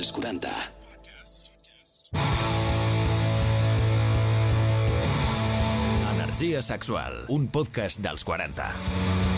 als 40. Energia sexual, un podcast dels 40.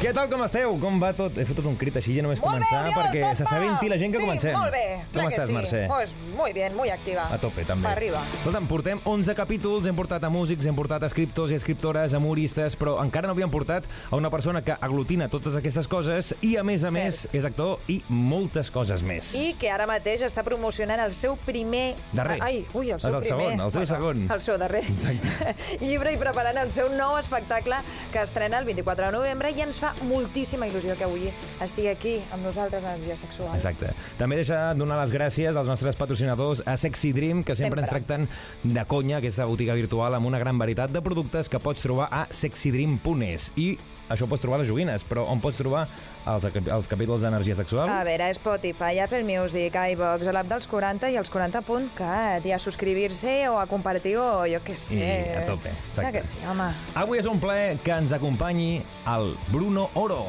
Què tal, com esteu? Com va tot? He fotut un crit així ja només Molt bé, començar Oriol, perquè tot se va. sabenti la gent que sí, comencem. molt bé. Com estàs, sí. Mercè? Pues muy bien, muy activa. A tope, també. Pa arriba. Escolta'm, portem 11 capítols, hem portat a músics, hem portat a escriptors i escriptores, humoristes, però encara no havíem portat a una persona que aglutina totes aquestes coses i, a més a Cert. més, és actor i moltes coses més. I que ara mateix està promocionant el seu primer... Darrer. Ai, ui, el seu És el primer. segon, el seu segon. El seu darrer. Exacte. Llibre i preparant el seu nou espectacle que estrena el 24 de novembre i ens fa moltíssima il·lusió que avui estigui aquí amb nosaltres a Energia Sexual. Exacte. També deixa donar les gràcies als nostres patrocinadors a Sexy Dream, que sempre, Sempre. ens tracten de conya, aquesta botiga virtual amb una gran varietat de productes que pots trobar a sexydream.es. I això ho pots trobar a les joguines, però on pots trobar els, els capítols d'energia sexual? A veure, Spotify, Apple Music, iVox, l'app dels 40 i els 40.cat. I a subscribir-se o a compartir o jo què sé. I a tope, exacte. Clar que sí, home. Avui és un plaer que ens acompanyi el Bruno Oro.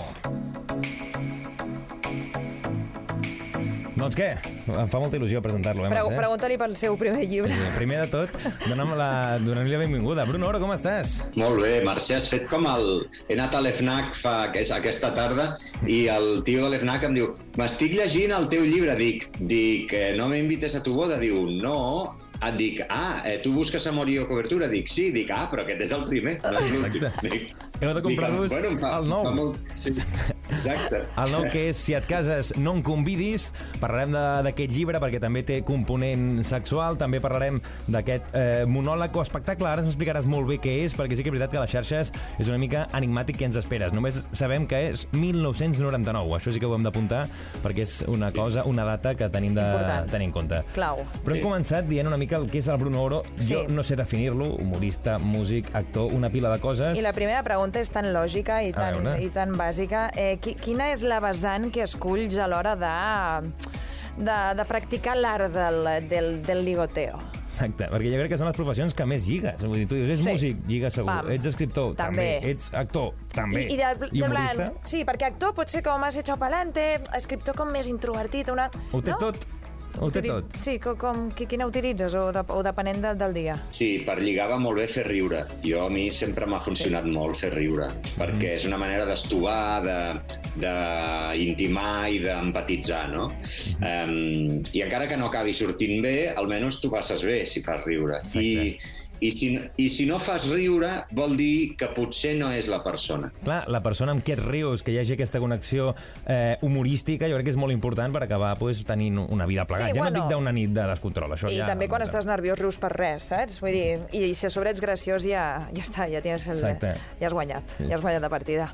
Doncs què? Em fa molta il·lusió presentar-lo, eh, Pre Mercè? Pregunta-li pel seu primer llibre. Sí, Primer de tot, dona'm la, donem-li la benvinguda. Bruno Oro, com estàs? Molt bé, Mercè, has fet com el... He anat a l'EFNAC fa aquest, aquesta tarda i el tio de l'EFNAC em diu m'estic llegint el teu llibre. Dic, dic eh, no m'invites a tu boda? Diu, no, et dic, ah, eh, tu busques amor i cobertura? Dic, sí. Dic, ah, però aquest és el primer, no és l'últim. Exacte. Dic, Heu de comprar-vos fa- el nou. fa molt- Sí, exacte. El nou que és Si et cases no em convidis Parlarem de- d'aquest llibre perquè també té component sexual També parlarem d'aquest eh, monòleg o espectacle Ara ens explicaràs molt bé què és Perquè sí que és veritat que a les xarxes és una mica enigmàtic què ens esperes Només sabem que és 1999 Això sí que ho hem d'apuntar perquè és una cosa, una data que tenim de Important. tenir en compte Clau. Però hem Sí. començat dient una mica el que és el Bruno Oro Sí. Jo no sé definir-lo, humorista, músic, actor, una pila de coses I la primera pregunta és tan lògica i tan, i tan bàsica. Eh, qui, quina és la vessant que esculls a l'hora de, de, de practicar l'art del, del, del ligoteo? Exacte, perquè jo crec que són les professions que més lligues. Vull dir, tu dius, ets Sí. músic, lliga segur. Pam. Ets escriptor, també. També. Ets actor, també. I, i de, de humorista, plan, sí, perquè actor pot ser com més echado pa'lante, escriptor com més introvertit, una... ho té no? tot. Ho té tot. Sí, com, com, qui- quina utilitzes o, de, o depenent de, del dia? Sí, per lligar va molt bé fer riure. Jo a mi sempre m'ha funcionat sí. molt fer riure, perquè és una manera d'estovar, d'intimar i d'empatitzar, no? Um, I encara que no acabi sortint bé, almenys tu passes bé si fas riure. I, i, si, I si no fas riure, vol dir que potser no és la persona. Clar, la persona amb et rius, que hi hagi aquesta connexió eh, humorística, jo crec que és molt important per acabar pues, tenint una vida plegats. Sí, ja no bueno. dic d'una nit de descontrol, això I ja... també quan estàs nerviós rius per res, saps? Vull dir, i si a sobre ets graciós ja, ja està, ja tens el, Exacte. ja has guanyat, ja has guanyat la partida.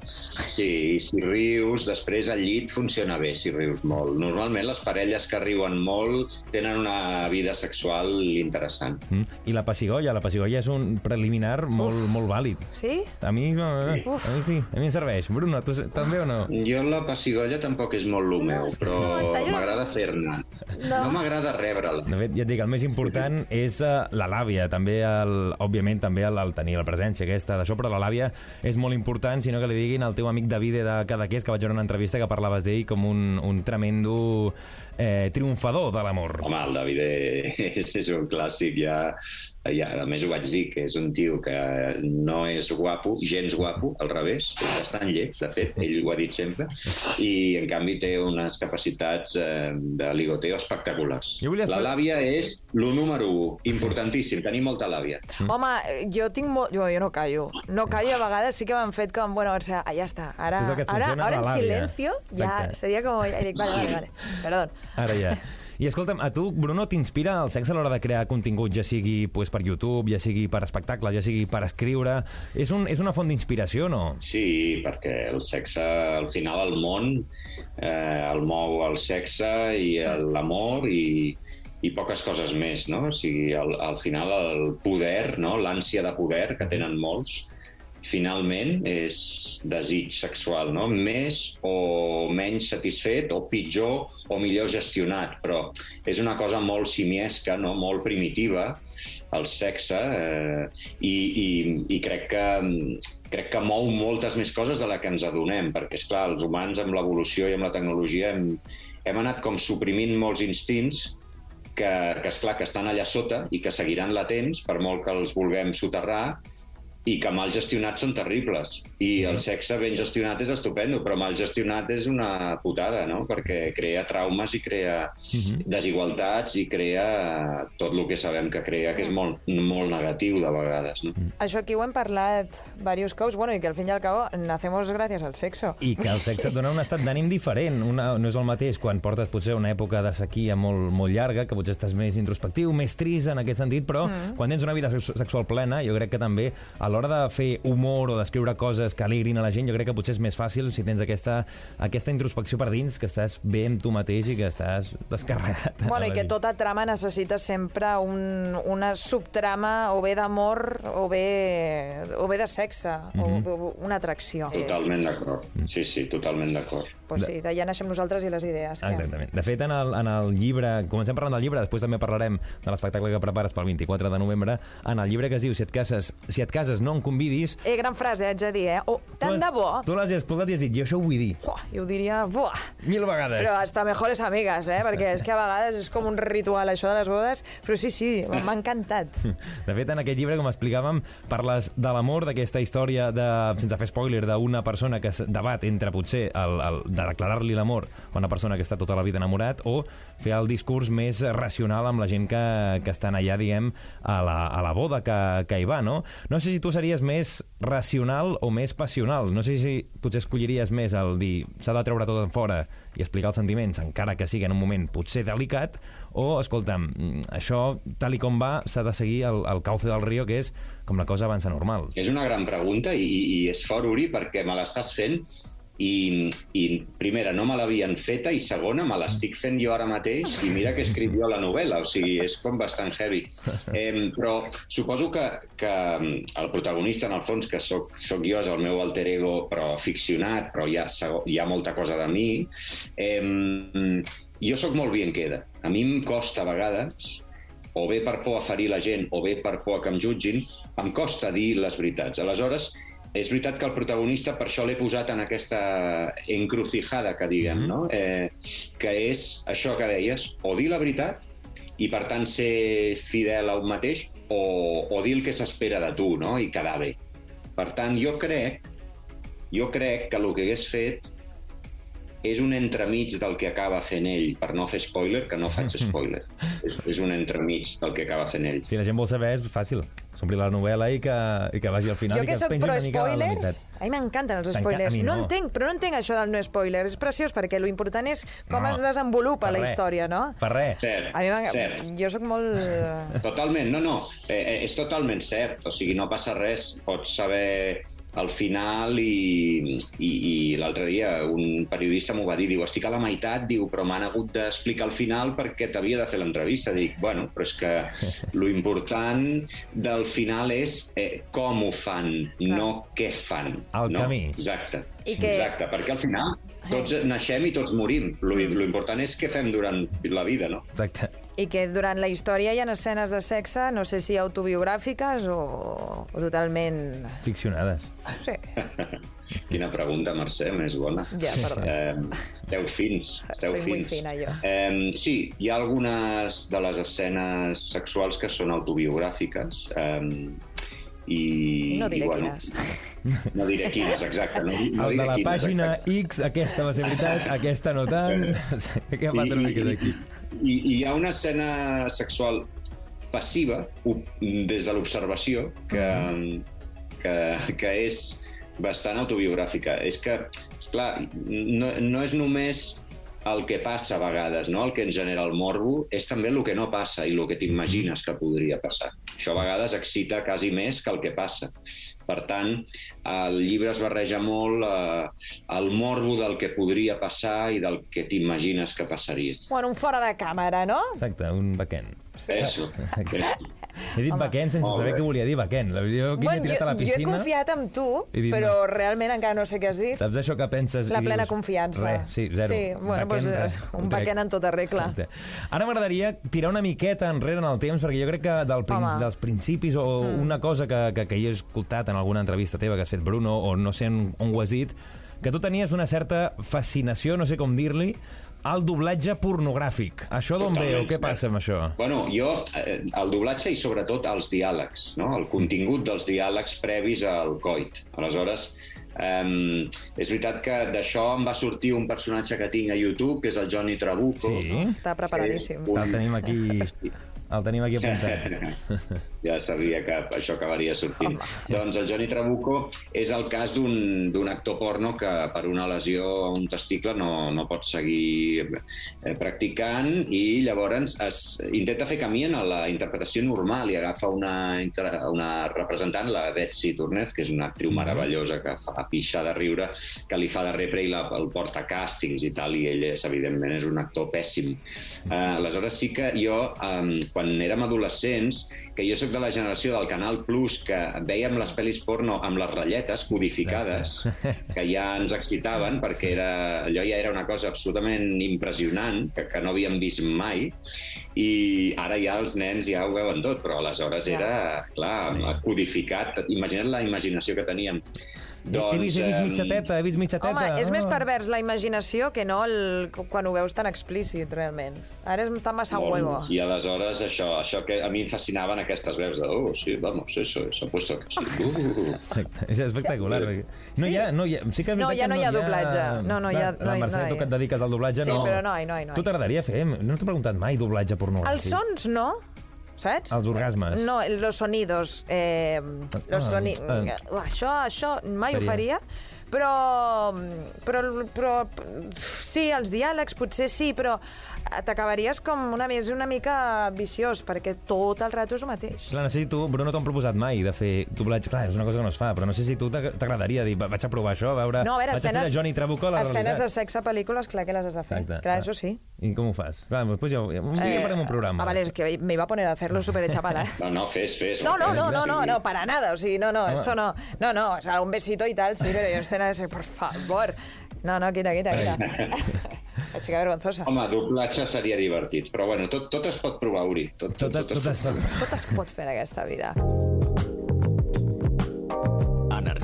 Sí, i si rius, després al llit funciona bé si rius molt. Normalment les parelles que riuen molt tenen una vida sexual interessant. Mm. I la passigolla, la passigolla és un preliminar molt, molt vàlid. Sí? A mi, eh, a mi sí, a mi em serveix. Bruno, tu també o no? Jo la passigolla tampoc és molt el meu, però m'agrada fer-ne. No. No, m'agrada rebre-la. De fet, ja et dic, el més important és uh, la làbia, també, el, òbviament, també el, el tenir la presència aquesta d'això, però la làbia és molt important, sinó que li diguin al teu amic Davide de Cadaqués, que vaig veure una entrevista que parlaves d'ell com un, un tremendo eh, triomfador de l'amor. Home, el David és, és un clàssic, ja, ja, a més ho vaig dir, que és un tio que no és guapo, gens guapo, al revés, és bastant lleig, de fet, ell ho ha dit sempre, i en canvi té unes capacitats eh, de ligoteo espectaculars. Volia La làbia és lo número 1, importantíssim, tenir molta làbia. Mm. Home, jo tinc molt... Jo, jo no callo. No callo, a vegades sí que m'han fet com... Bueno, o sea, ja està. Ara, el ara, ara en silencio ja Exacte. seria com... Vale, vale, vale. Perdó. Ara ja. I escolta'm, a tu, Bruno, t'inspira el sexe a l'hora de crear contingut, ja sigui pues, per YouTube, ja sigui per espectacles, ja sigui per escriure... És, un, és una font d'inspiració, no? Sí, perquè el sexe, al final, el món eh, el mou el sexe i l'amor i, i poques coses més, no? O sigui, al, al final el poder, no? l'ànsia de poder que tenen molts, finalment és desig sexual, no? Més o menys satisfet, o pitjor o millor gestionat, però és una cosa molt simiesca, no? molt primitiva, el sexe, eh, i, i, i crec que crec que mou moltes més coses de la que ens adonem, perquè, és clar els humans amb l'evolució i amb la tecnologia hem, hem anat com suprimint molts instints que, que és clar que estan allà sota i que seguiran latents per molt que els vulguem soterrar i que mal gestionats són terribles. I sí. el sexe ben gestionat és estupendo, però mal gestionat és una putada, no? Perquè crea traumes i crea uh -huh. desigualtats i crea tot el que sabem que crea, que és molt, molt negatiu de vegades, no? Això aquí ho hem parlat diversos cops, bueno, i que al fin i al cabo nacemos gràcies al sexo. I que el sexe et dona un estat d'ànim diferent. Una, no és el mateix quan portes potser una època de sequia molt, molt llarga, que potser estàs més introspectiu, més trist en aquest sentit, però mm. quan tens una vida sexual plena, jo crec que també a l'hora de fer humor o d'escriure coses que alegrin a la gent, jo crec que potser és més fàcil si tens aquesta, aquesta introspecció per dins, que estàs bé amb tu mateix i que estàs descarregat. Bueno, i que tota trama necessita sempre un, una subtrama o bé d'amor o bé, o bé de sexe, mm -hmm. o, o una atracció. Totalment d'acord. Sí, sí, totalment d'acord. Pues sí, d'allà naixem nosaltres i les idees. Que... Exactament. De fet, en el, en el llibre, comencem parlant del llibre, després també parlarem de l'espectacle que prepares pel 24 de novembre, en el llibre que es diu Si et cases, si et cases no em convidis... Eh, gran frase, haig de dir, eh? Oh, tant de bo. Tu l'has escoltat i has dit, jo això ho vull dir. Uah, jo ho diria, buah. Mil vegades. Però hasta mejores amigas, eh? Perquè és que a vegades és com un ritual, això de les bodes. Però sí, sí, m'ha encantat. De fet, en aquest llibre, com explicàvem, parles de l'amor, d'aquesta història, de, sense fer spoiler, d'una persona que es debat entre potser el, el, de declarar-li l'amor a una persona que està tota la vida enamorat o fer el discurs més racional amb la gent que, que estan allà, diguem, a la, a la boda que, que hi va, no? No sé si tu series més racional o més passional. No sé si potser escolliries més el dir s'ha de treure tot en fora i explicar els sentiments, encara que sigui en un moment potser delicat, o, escolta'm, això, tal i com va, s'ha de seguir el, el cauce del riu, que és com la cosa avança normal. És una gran pregunta i, i és fort, Uri, perquè me l'estàs fent i, i primera, no me l'havien feta i segona, me l'estic fent jo ara mateix i mira que escric jo la novel·la, o sigui, és com bastant heavy. Eh, però suposo que, que el protagonista, en el fons, que sóc, sóc jo, és el meu alter ego, però ficcionat, però hi ha, hi ha molta cosa de mi, eh, jo sóc molt bien queda. A mi em costa a vegades o bé per por a ferir la gent o bé per por a que em jutgin, em costa dir les veritats. Aleshores, és veritat que el protagonista, per això l'he posat en aquesta encrucijada, que diguem, no? Eh, que és això que deies, o dir la veritat i, per tant, ser fidel a un mateix, o, o dir el que s'espera de tu, no?, i quedar bé. Per tant, jo crec, jo crec que el que hagués fet és un entremig del que acaba fent ell, per no fer spoiler, que no faig spoiler. és, és un entremig del que acaba fent ell. Si la gent vol saber, és fàcil. S'ompli la novel·la i que, i que vagi al final jo i que, que es soc pengi pro una mica spoilers, meitat. a mi m'encanten els spoilers. a mi no. no. entenc, però no entenc això del no spoiler. És preciós perquè lo important és com No, es desenvolupa per la res. història, no? Per res. Cert, A mi cert. Jo sóc molt... Totalment, no, no, eh, eh, és totalment cert, o sigui, no passa res, pots saber al final i, i, i l'altre dia un periodista m'ho va dir, diu, estic a la meitat, diu, però m'han hagut d'explicar al final perquè t'havia de fer l'entrevista. Dic, bueno, però és que lo important del final és eh, com ho fan, no què fan. El no? camí. Exacte. I que- Exacte, perquè al final tots naixem i tots morim. Lo, lo important és què fem durant la vida, no? Exacte. I que durant la història hi ha escenes de sexe, no sé si autobiogràfiques o, o totalment... Ficcionades. Sí. Quina pregunta, Mercè, més bona. Ja, perdó. Eh, deu fins, deu Soy fins. muy fina, jo. Eh, sí, hi ha algunes de les escenes sexuals que són autobiogràfiques. Eh, i, I no diré i, bueno, quines. No diré quines, exacte. No, no El de la quines, pàgina exacte. X, aquesta va ser veritat, aquesta no tant. Què va una mica d'aquí? I, I hi ha una escena sexual passiva, des de l'observació, que, que, que és bastant autobiogràfica. És que, clar, no, no és només el que passa a vegades, no? el que ens genera el morbo, és també el que no passa i el que t'imagines que podria passar. Això a vegades excita quasi més que el que passa. Per tant, el llibre es barreja molt eh, el morbo del que podria passar i del que t'imagines que passaria. Bueno, un fora de càmera, no? Exacte, un backend. Eso. He dit Baquén sense Molt saber bé. què volia dir Baquén. Jo aquí m'he Bueno, tirat a la jo he piscina. confiat en tu, dit, però no. realment encara no sé què has dit. Saps això que penses? La plena dius, confiança. Res, sí, zero. Sí, bueno, doncs, res. un Ho trec. baquén en tota regla. Exacte. Ara m'agradaria tirar una miqueta enrere en el temps, perquè jo crec que del prin Home. dels principis, o mm. una cosa que, que, que jo he escoltat en alguna entrevista teva que has fet, Bruno, o no sé on, on ho has dit, que tu tenies una certa fascinació, no sé com dir-li, al doblatge pornogràfic. Això d'on ve o què passa amb això? Bueno, jo, eh, el doblatge i sobretot els diàlegs, no? el contingut dels diàlegs previs al coit. Aleshores, eh, és veritat que d'això em va sortir un personatge que tinc a YouTube, que és el Johnny Trabuco. Sí? Està preparadíssim. Un- El tenim aquí... El tenim aquí apuntat. ja sabia que això acabaria sortint. Doncs el Johnny Trabuco és el cas d'un actor porno que per una lesió a un testicle no, no pot seguir eh, practicant i llavors es intenta fer camí en la interpretació normal i agafa una, una representant, la Betsy Tornez, que és una actriu meravellosa que fa pixar de riure, que li fa de repre i la, el porta a càstings i tal, i ell és, evidentment, és un actor pèssim. Uh, aleshores sí que jo, um, quan érem adolescents, que jo sóc de la generació del Canal Plus, que vèiem les pel·lis porno amb les ratlletes codificades, que ja ens excitaven, perquè era, allò ja era una cosa absolutament impressionant, que, que no havíem vist mai, i ara ja els nens ja ho veuen tot, però aleshores era, clar, codificat. Imagina't la imaginació que teníem. He vist, he vist mitja teta, he vist mitja teta. Home, és més Ah. pervers la imaginació que no el, quan ho veus tan explícit, realment. Ara és tan massa Molt. huevo. I aleshores això, això que a mi em fascinaven aquestes veus de oh, sí, vamos, eso, ha puesto que sí. Uh. Exacte, és espectacular. perquè No hi ha, no hi ha, sí que és No, veritat ja que no hi ha doblatge. No, no hi ha- no La Mercè, no tu que et dediques al doblatge, Sí, no... però no no no. Tu t'agradaria fer? No t'he preguntat mai doblatge pornogràfic. Els sons, no? Saps? Els orgasmes. No, los sonidos. Eh, los Ah, soni... eh. Això, això mai ho Faria. faria, però, però, però sí, els diàlegs potser sí, però t'acabaries com una, és una mica viciós, perquè tot el rato és el mateix. Clar, no sé si tu, Bruno, t'ho han proposat mai de fer doblatge. Clar, és una cosa que no es fa, però no sé si tu t'ag- t'agradaria dir, "Va, vaig a provar això, a veure... No, a veure, vaig a fer escenes, de Johnny Trabuco a la escenes de realitat. sexe a pel·lícules, clar que les has de fer. Exacte, clar, això sí. I com ho fas? Clar, després ja, ja, un dia farem un programa. Ah, vale, es que me iba a poner a hacerlo súper hecha ¿eh? No, no, fes, fes. No, no, no, no, no, no, para nada. O sea, no, no, esto no. No, no, o sea, un besito y tal, sí, pero yo escena ese, por favor. No, no, quita, quita, quita. La chica vergonzosa. Home, doblatge seria divertit, però bueno, tot, tot es pot provar, Uri. Tot, tot, Tot, tot, tot, es pot. Tot es pot fer en aquesta vida.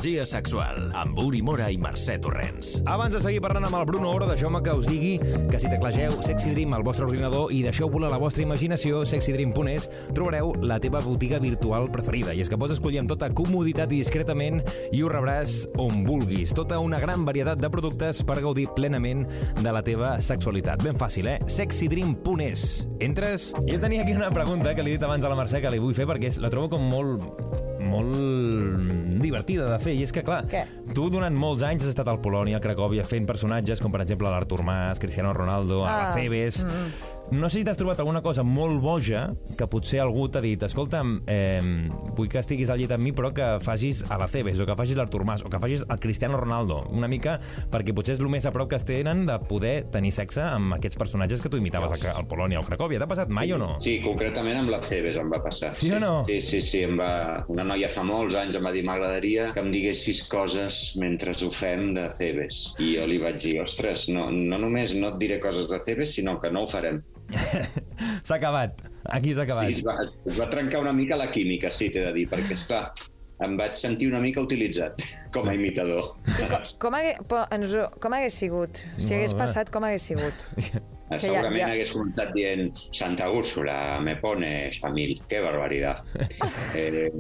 Energia sexual amb Uri Mora i Mercè Torrents. Abans de seguir parlant amb el Bruno Oro, deixeu-me que us digui que si teclegeu Sexy Dream al vostre ordinador i deixeu volar la vostra imaginació, sexydream.es, trobareu la teva botiga virtual preferida. I és que pots escollir amb tota comoditat i discretament i ho rebràs on vulguis. Tota una gran varietat de productes per gaudir plenament de la teva sexualitat. Ben fàcil, eh? sexydream.es. Entres? Jo tenia aquí una pregunta que li he dit abans a la Mercè que li vull fer perquè la trobo com molt molt divertida de fer, i és que, clar, Què? tu durant molts anys has estat al Polònia, a Cracòvia, fent personatges com, per exemple, l'Artur Mas, Cristiano Ronaldo, ah. A Cebes... Mm. No sé si t'has trobat alguna cosa molt boja que potser algú t'ha dit escolta'm, eh, vull que estiguis al llit amb mi però que facis a la Cebes o que facis l'Artur Mas o que facis el Cristiano Ronaldo una mica perquè potser és el més a prop que es tenen de poder tenir sexe amb aquests personatges que tu imitaves al, al Polònia o Cracòvia. T'ha passat mai o no? Sí, concretament amb la Cebes em va passar. Sí o no? Sí, sí, sí. Em va... Una noia fa molts anys em va dir m'agradaria que em diguessis coses mentre ho fem de Cebes. I jo li vaig dir, ostres, no, no només no et diré coses de Cebes, sinó que no ho farem. S'ha acabat. Aquí s'ha acabat. Sí, es va, es va trencar una mica la química, sí, t'he de dir, perquè, esclar, em vaig sentir una mica utilitzat com a imitador. Com, com, hagué, ens, com hagués sigut? Si Molt hagués passat, com hagués sigut? que ja- Segurament ja- hagués començat dient Santa Úrsula, me pones a mil, qué barbaridad. Eh,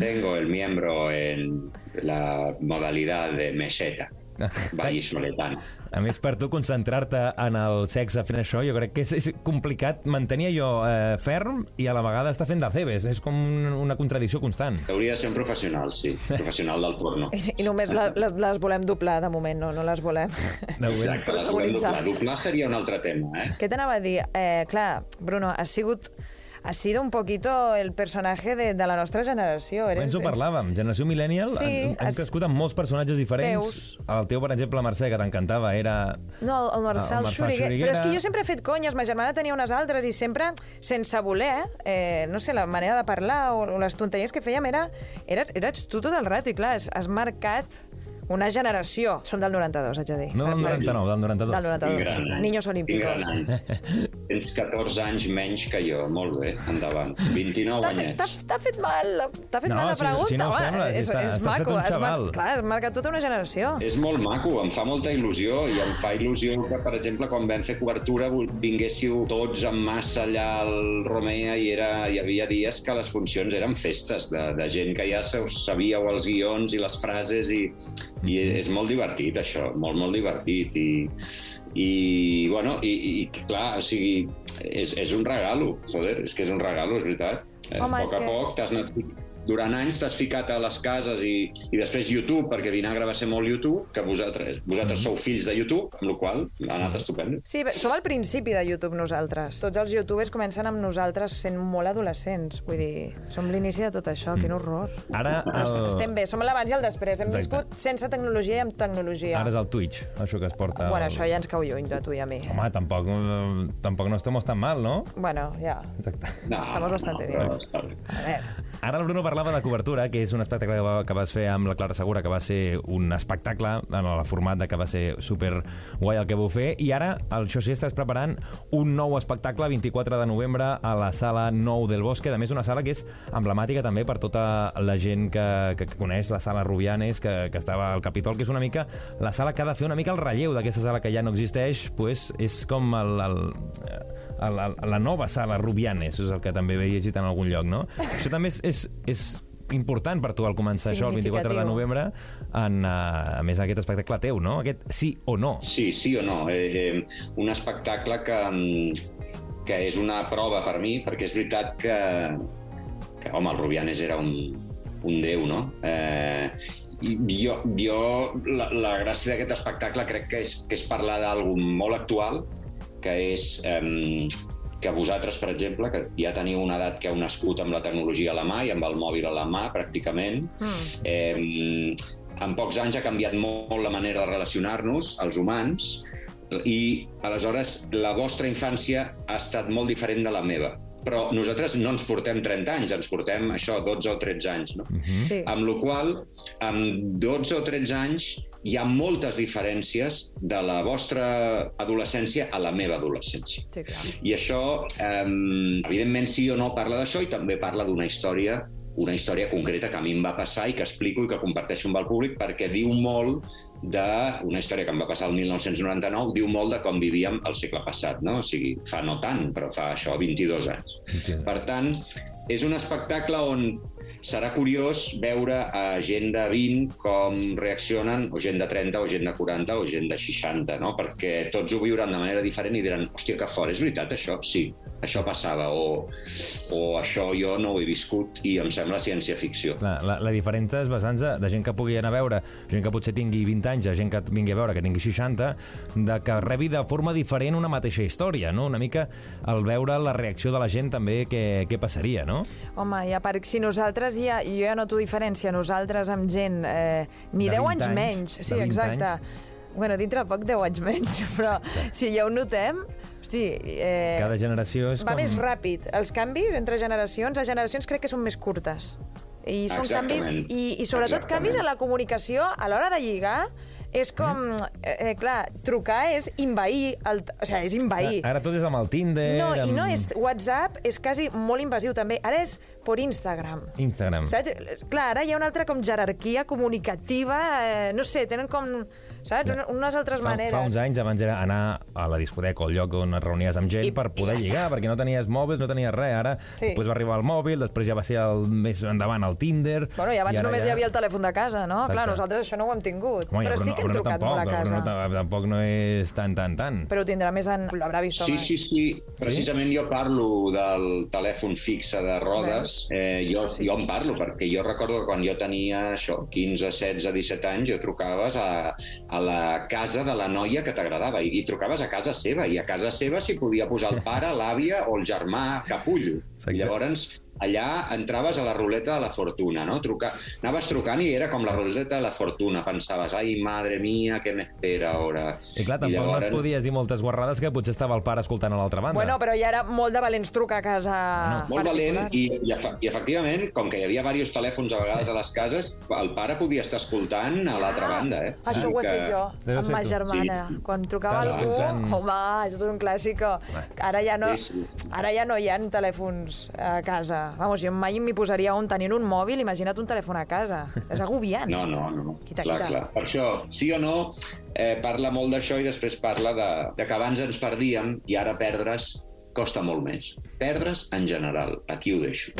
tengo el miembro en la modalidad de meseta, vallisoletana. A més, per tu concentrar-te en el sexe fent això, jo crec que és, és complicat mantenir allò eh, ferm i a la vegada estar fent de cebes. És com un- una contradicció constant. Hauria de ser un professional, sí, professional del porno. I, i només la, les, les volem doblar, de moment, no, no les volem. De moment. Exacte, les volem doblar. Doblar seria un altre tema, eh? Què t'anava a dir? Eh, clar, Bruno, has sigut has sido un poquito el personaje de, de la nostra generació. Eres, Abans ho parlàvem, generació millennial, Sí, hem, hem has- crescut amb molts personatges diferents. Teus. El teu, per exemple, Mercè, que t'encantava, era... No, el Marçal, El Marçal Xuriguera. Xuriguera. Però és que jo sempre he fet conyes, ma germana tenia unes altres i sempre, sense voler, eh, no sé, la manera de parlar o, o les tonteries que fèiem era, era, eres tu tot el rato i clar, has, has marcat una generació. Som del 92, haig de dir. No del 99, del 92. Del 92. Quin gran any. Niños olímpicos. Tens 14 anys menys que jo. Molt bé, endavant. 29 T'ha fet, anyets. t'ha- fet mal, t'ha fet No, mal la si- pregunta. si no ho home. sembla, és, està- és maco. fet un xaval. clar, has marcat tota una generació. És molt maco, em fa molta il·lusió i em fa il·lusió que, per exemple, quan vam fer cobertura vinguéssiu tots en massa allà al Romea i era, hi havia dies que les funcions eren festes de, de gent que ja se us sabíeu els guions i les frases i, i és molt divertit això, molt, molt divertit i, i bueno, i, i clar, o sigui, és, és un regalo, joder, és que és un regalo, és veritat. Eh, Home, a poc a que- poc t'has anat durant anys t'has ficat a les cases i, i després YouTube, perquè Vinagre va ser molt YouTube, que vosaltres, vosaltres sou fills de YouTube, amb la qual cosa ha anat estupendo. Sí, bé, som al principi de YouTube nosaltres. Tots els youtubers comencen amb nosaltres sent molt adolescents. Vull dir, som l'inici de tot això, quin horror. Ara, el... Estem bé, som l'abans i el després. Hem Exacte. viscut sense tecnologia i amb tecnologia. Ara és el Twitch, això que es porta... Bueno, el- això ja ens cau lluny, de tu i a mi. Home, tampoc, eh, tampoc no estem tan mal, no? Bueno, ja. Exacte. No, Estamos bastante bien. però està bé. A veure, Ara el Bruno parlava de cobertura, que és un espectacle que, va, que vas fer amb la Clara Segura, que va ser un espectacle en el format de que va ser super guai el que vau fer, i ara, el això sí, estàs preparant un nou espectacle 24 de novembre a la sala Nou del Bosque, a més una sala que és emblemàtica també per tota la gent que, que, que coneix la sala Rubianes, que, que estava al Capitol, que és una mica la sala que ha de fer una mica el relleu d'aquesta sala que ja no existeix, pues, és com el, el, el, el, la nova sala Rubianes, és el que també he llegit en algun lloc, no? Això també és, és, és important per tu al començar això el 24 de novembre en, uh, a més aquest espectacle teu, no? Aquest sí o no. Sí, sí o no. Eh, eh, un espectacle que, mm, que és una prova per mi, perquè és veritat que, que home, el Rubianes era un, un déu, no? Eh, i jo, jo la, la gràcia d'aquest espectacle crec que és, que és parlar d'algú molt actual, que és eh, que vosaltres, per exemple, que ja teniu una edat que heu nascut amb la tecnologia a la mà i amb el mòbil a la mà, pràcticament, Mm. eh, en pocs anys ha canviat molt la manera de relacionar-nos, els humans, i aleshores la vostra infància ha estat molt diferent de la meva. Però nosaltres no ens portem 30 anys, ens portem això, 12 o 13 anys. No? sí. Amb la qual amb 12 o 13 anys hi ha moltes diferències de la vostra adolescència a la meva adolescència. Sí, clar. I això, eh, evidentment, sí o no parla d'això i també parla d'una història una història concreta que a mi em va passar i que explico i que comparteixo amb el públic perquè diu molt d'una història que em va passar el 1999, diu molt de com vivíem el segle passat, no? O sigui, fa no tant, però fa això 22 anys. Per tant, és un espectacle on serà curiós veure a gent de 20 com reaccionen, o gent de 30, o gent de 40, o gent de 60, no? Perquè tots ho viuran de manera diferent i diran, hòstia, que fort, és veritat això? Sí, això passava, o, o això jo no ho he viscut i em sembla ciència-ficció. La, la, la diferència és basant-se de gent que pugui anar a veure, gent que potser tingui 20 anys, gent que vingui a veure que tingui 60, de que rebi de forma diferent una mateixa història, no? Una mica al veure la reacció de la gent també què, què passaria, no? Home, ja per, si nosaltres ja, jo ja noto diferència, nosaltres amb gent eh, ni De 10 20 anys, anys, menys. de Sí, 20 exacte. Bueno, dintre poc 10 anys menys, però si ja ho notem, hosti, eh, Cada generació és va com... més ràpid. Els canvis entre generacions, les generacions crec que són més curtes. I són Exactament. canvis, i, i sobretot Exactament. canvis en la comunicació a l'hora de lligar, és com, eh, eh, clar, trucar és invair, el, o sigui, és invair. Ara tot és amb el Tinder, No, i amb no és... WhatsApp és quasi molt invasiu, també. Ara és per Instagram. Instagram. Saps? Clar, ara hi ha una altra com jerarquia comunicativa, eh, no sé, tenen com, saps? Una, unes altres Fa, maneres. fa uns anys abans era anar a la discoteca o al lloc on et reunies amb gent I- I, per poder i ja lligar, perquè no tenies mòbils, no tenies res. Ara Sí. després va arribar el mòbil, després ja va ser el més endavant el Tinder... Bueno, i abans ara només ja... hi havia el telèfon de casa, no? Exacte. Clar, nosaltres això no ho hem tingut. Home, ja, però però sí no- que hem però no trucat tampoc, molt a casa. No, tam- tampoc no és tan, tan, tan. Però ho tindrà més en... L'haurà vist Sí, home. sí, sí. Precisament jo parlo del telèfon fixe de rodes. Eh, jo, sí. jo en parlo, perquè jo recordo que quan jo tenia això, 15, 16, 17 anys, jo trucaves a, a la casa de la noia que t'agradava i, i trucaves a casa seva, i a casa seva s'hi podia posar el pare, l'àvia o el germà capullo. Exacte. I llavors allà entraves a la ruleta de la fortuna, no? Truca... Anaves trucant i era com la ruleta de la fortuna. Pensaves, ai, madre mia, què m'espera ara? I clar, tampoc no et podies dir moltes guarrades que potser estava el pare escoltant a l'altra banda. Bueno, però ja era molt de valents trucar a casa Molt valent i, i, i efectivament, com que hi havia diversos telèfons a vegades a les cases, el pare podia estar escoltant a l'altra banda, eh? Això ho he Que- fet jo, Deu amb ma tu. germana. Sí. Quan trucava algú, escoltant. home, això és un clàssico. Ara ja no, Sí, sí. ara ja no hi ha telèfons a casa. Vamos, jo mai m'hi posaria un tenint un mòbil, imagina't un telèfon a casa. És agobiant. No, no, no. Quita, clar, quita. clar. Per això, sí o no, eh, parla molt d'això i després parla de, de que abans ens perdíem i ara perdre's costa molt més. Perdre's en general. Aquí ho deixo.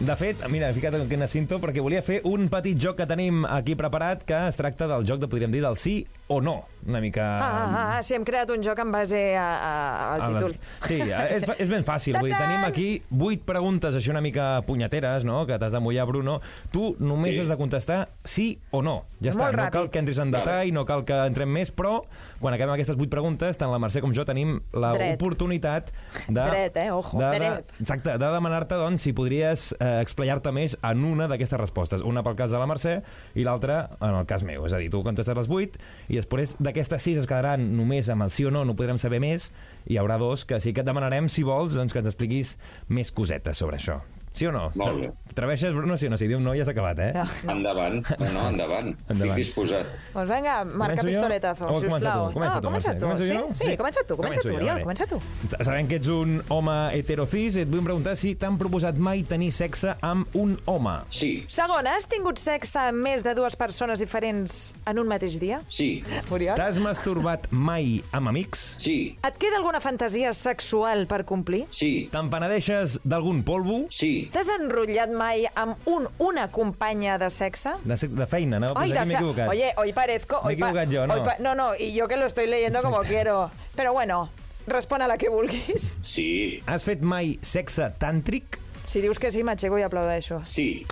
De fet, mira, he ficat aquí una cinto perquè volia fer un petit joc que tenim aquí preparat que es tracta del joc de, podríem dir, del sí o no. Una mica... Ah, ah, ah, sí, hem creat un joc en base a, a, al a la- títol. Sí, és, és ben fàcil. Vull dir, tenim aquí vuit preguntes així una mica punyeteres, no?, que t'has de mullar, Bruno. Tu només Sí. has de contestar sí o no. Ja És està, molt no ràpid. cal que entris en detall, no cal que entrem més, però quan acabem aquestes vuit preguntes, tant la Mercè com jo tenim l'oportunitat de... Dret, eh? Ojo, de, dret. De, exacte, de demanar-te, doncs, si podries eh, explayar-te més en una d'aquestes respostes. Una pel cas de la Mercè i l'altra en el cas meu. És a dir, tu contestes les vuit i després d'aquestes sis es quedaran només amb el sí o no, no podrem saber més, i hi haurà dos que sí que et demanarem, si vols, doncs, que ens expliquis més cosetes sobre això. Sí o no? Molt bé. T'atreveixes, Bruno? Sí o no? Si diu no, ja s'ha acabat, eh? Ja. Endavant. No, no, endavant. Endavant. Estic disposat. Doncs vinga, marca Començo jo? pistoletazo, O comença sisplau. tu? Comença no, tu, comença tu. Començo sí, jo? sí, comença tu, comença tu, jo, Oriol, comença tu. Sabem que ets un home heterocis et vull preguntar si t'han proposat mai tenir sexe amb un home. Sí, Segona, has tingut sexe amb més de dues persones diferents en un mateix dia? sí, Oriol? T'has masturbat mai amb amics? sí, Et queda alguna fantasia sexual per complir? sí, Te'n penedeixes d'algun polvo? sí, T'has enrotllat mai amb un, una companya de sexe? De, se- de feina, no? Pues Ay, aquí de equivocat. Oye, hoy parezco... Pa- equivocat jo, no? hoy pa- no, no, y yo que lo estoy leyendo como quiero. Pero bueno, respon a la que vulguis. sí, Has fet mai sexe tàntric? Si dius que sí, m'aixeco i aplaudeixo. sí.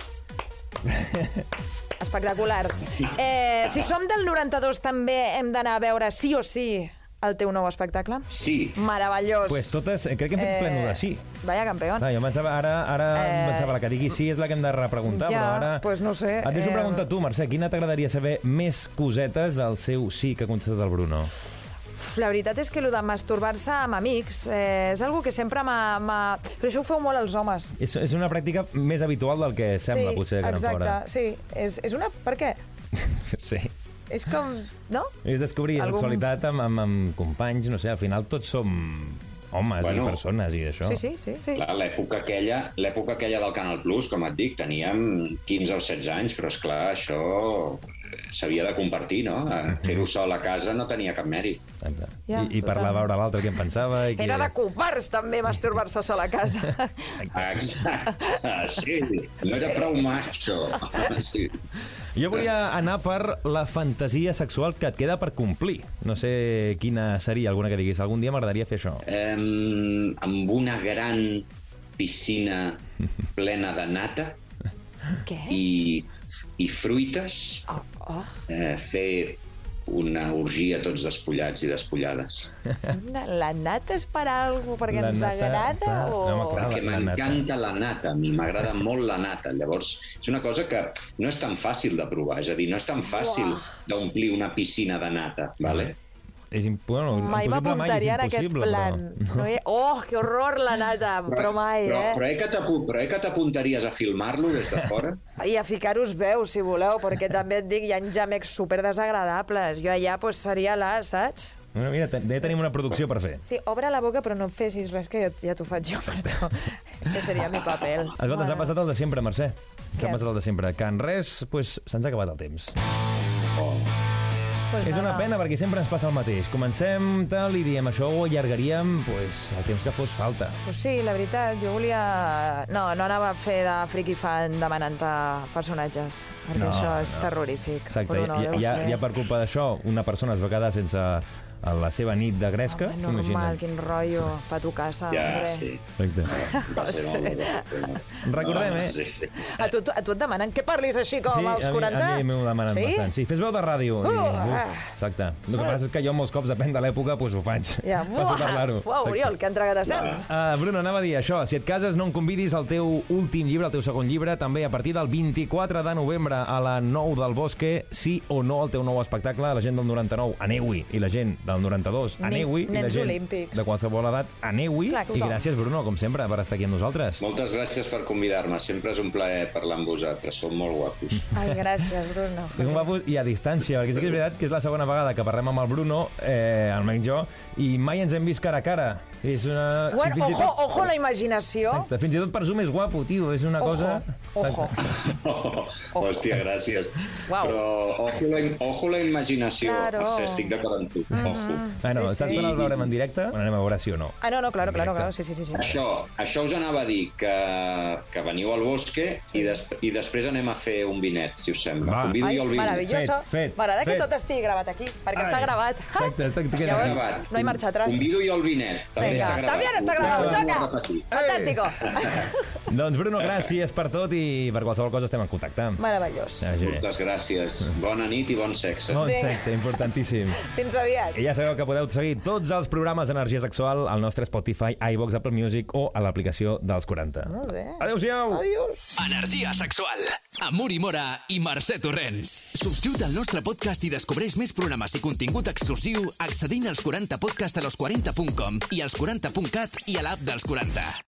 Espectacular. Eh, si som del 92, també hem d'anar a veure sí o sí el teu nou espectacle? Sí, Meravellós. Pues totes, eh, crec que hem fet eh... pleno de sí. Vaya campeón. Ah, jo pensava, ara, ara eh... Pensava la que digui sí és la que hem de repreguntar, ja, però ara... pues no sé, Et deixo eh, preguntar tu, Mercè, quina t'agradaria saber més cosetes del seu sí que ha contestat el Bruno? La veritat és que el de masturbar-se amb amics eh, és algo que sempre m'ha... m'ha- Però això ho feu molt els homes. És, és una pràctica més habitual del que sembla, sí, potser, que exacte, fora. sí. És, és una... Per què? Sí. És com... No? És descobrir Algun- sexualitat amb, amb, amb companys, no sé, al final tots som homes Bueno. i persones i això. Sí, sí, sí. sí. L'època aquella, l'època aquella del Canal Plus, com et dic, teníem 15 o 16 anys, però és clar, això s'havia de compartir, no? Eh, Fer-ho sol a casa no tenia cap mèrit. Exacte. Ja, I, I parlar, total. veure l'altre què en pensava. I qui Era de covards, també, masturbar-se sol a casa. Exacte, sí. No era prou macho. Sí. Jo volia anar per la fantasia sexual que et queda per complir. No sé quina seria, alguna que diguis. Algun dia m'agradaria fer això. Um, amb una gran piscina plena de nata Què? i, i fruites, Oh, oh. eh, fer una orgia tots despullats i despullades. Una, la nata és per algú perquè La ens nata, agrada o... No. Perquè la nata. m'encanta la nata, a mi m'agrada molt la nata. Llavors, és una cosa que no és tan fàcil de provar, és a dir, no és tan fàcil d'omplir una piscina de nata, vale? És imp... bueno, Mai impossible m'apuntaria en aquest impossible, plan. Però... No hi... Oh, que horror la nata, però mai, però, eh? però, eh però eh que t'apuntaries a filmar-lo des de fora? I a ficar-us veu, si voleu, perquè també et dic, hi ha jamecs super desagradables. Jo allà pues, seria la, saps? Bueno, mira, ja tenim una producció per fer. Sí, obre la boca però no et fessis res, que jo, ja t'ho faig jo per tu. Ese seria mi paper. Escolta, ens ha passat el de sempre, Mercè. Ens ha passat el de sempre. Que en res, pues, se'ns ha acabat el temps. Pues És una pena perquè sempre ens passa el mateix. Comencem tal i diem això ho allargaríem pues, el temps que fos falta. Pues sí, la veritat, jo volia... No, no anava a fer de friki fan demanant-te personatges, perquè No, això és no. terrorífic. Exacte, Bruno, ja, ja, ja per culpa d'això una persona es va quedar sense a la seva nit de gresca. Home, normal, imagina't. quin rotllo, pa tu casa, Ja, hombre. sí. Exacte. Va ser Sí. molt bé. Recordem, eh? Sí, sí. A tu, a tu et demanen que parlis així com Sí, als a mi, 40? a mi m'ho demanen sí? bastant. Sí, fes veu de ràdio. I, Uh, ah. Exacte. El que passa és que jo molts cops, depèn de l'època, doncs ho faig. Ja, Passo a parlar-ho. Uau, Oriol, que entregat estem. Uh, Bruno, anava a dir això. Si et cases, no em convidis al teu últim llibre, el teu segon llibre, també a partir del 24 de novembre a la 9 del Bosque, sí o no al teu nou espectacle, la gent del 99, aneu-hi, i la gent del 92, Ni- aneu-hi, i la gent olímpics. de qualsevol edat, aneu-hi, i gràcies, Bruno, com sempre, per estar aquí amb nosaltres. Moltes gràcies per convidar-me. Sempre és un plaer parlar amb vosaltres. Sou molt guapos. Ai, gràcies, Bruno. I un guapo i a distància, perquè sí que és veritat que és la segona vegada que parlem amb el Bruno, eh, almenys jo, i mai ens hem vist cara a cara. És una... Bueno, ojo, tot- ojo la imaginació. Exacte, fins i tot per Zoom és guapo, tio, és una Ojo, cosa... ojo. Hòstia, gràcies. Uau. Però ojo la, ojo la imaginació. Claro. Mercè, estic d'acord amb tu. Ojo. Bueno, Sí, saps sí. quan el veurem en directe? Bueno, anem a veure si o no. Ah, no, no, claro, claro, claro, sí, sí, sí. sí. Això, això us anava a dir, que, que veniu al bosque i, des, i després anem a fer un vinet, si us sembla. Va. Convido Ai, jo el vinet. meravelloso. M'agrada que tot estigui gravat aquí, perquè està Ai, gravat. exacte, està- està Llavors, gravat. no hi marxa atrás. Convido jo el vinet. També També està gravat, Ho xoca. Fantàstico. Doncs, Bruno, gràcies per tot i per qualsevol cosa estem en contacte. Meravellós. Vagi bé. Moltes gràcies. Bona nit i bon sexe. Bon Vinga. sexe, importantíssim. Fins aviat. I ja sabeu que podeu seguir tots els programes d'Energia Sexual al nostre Spotify, iVox, Apple Music o a l'aplicació dels 40. Molt bé. Adéu-siau! Adiós. Energia sexual amb Uri Mora i Mercè Torrents. Subscriu't al nostre podcast i descobreix més programes i contingut exclusiu accedint als 40podcast a los40.com i als 40.cat i a l'app dels 40.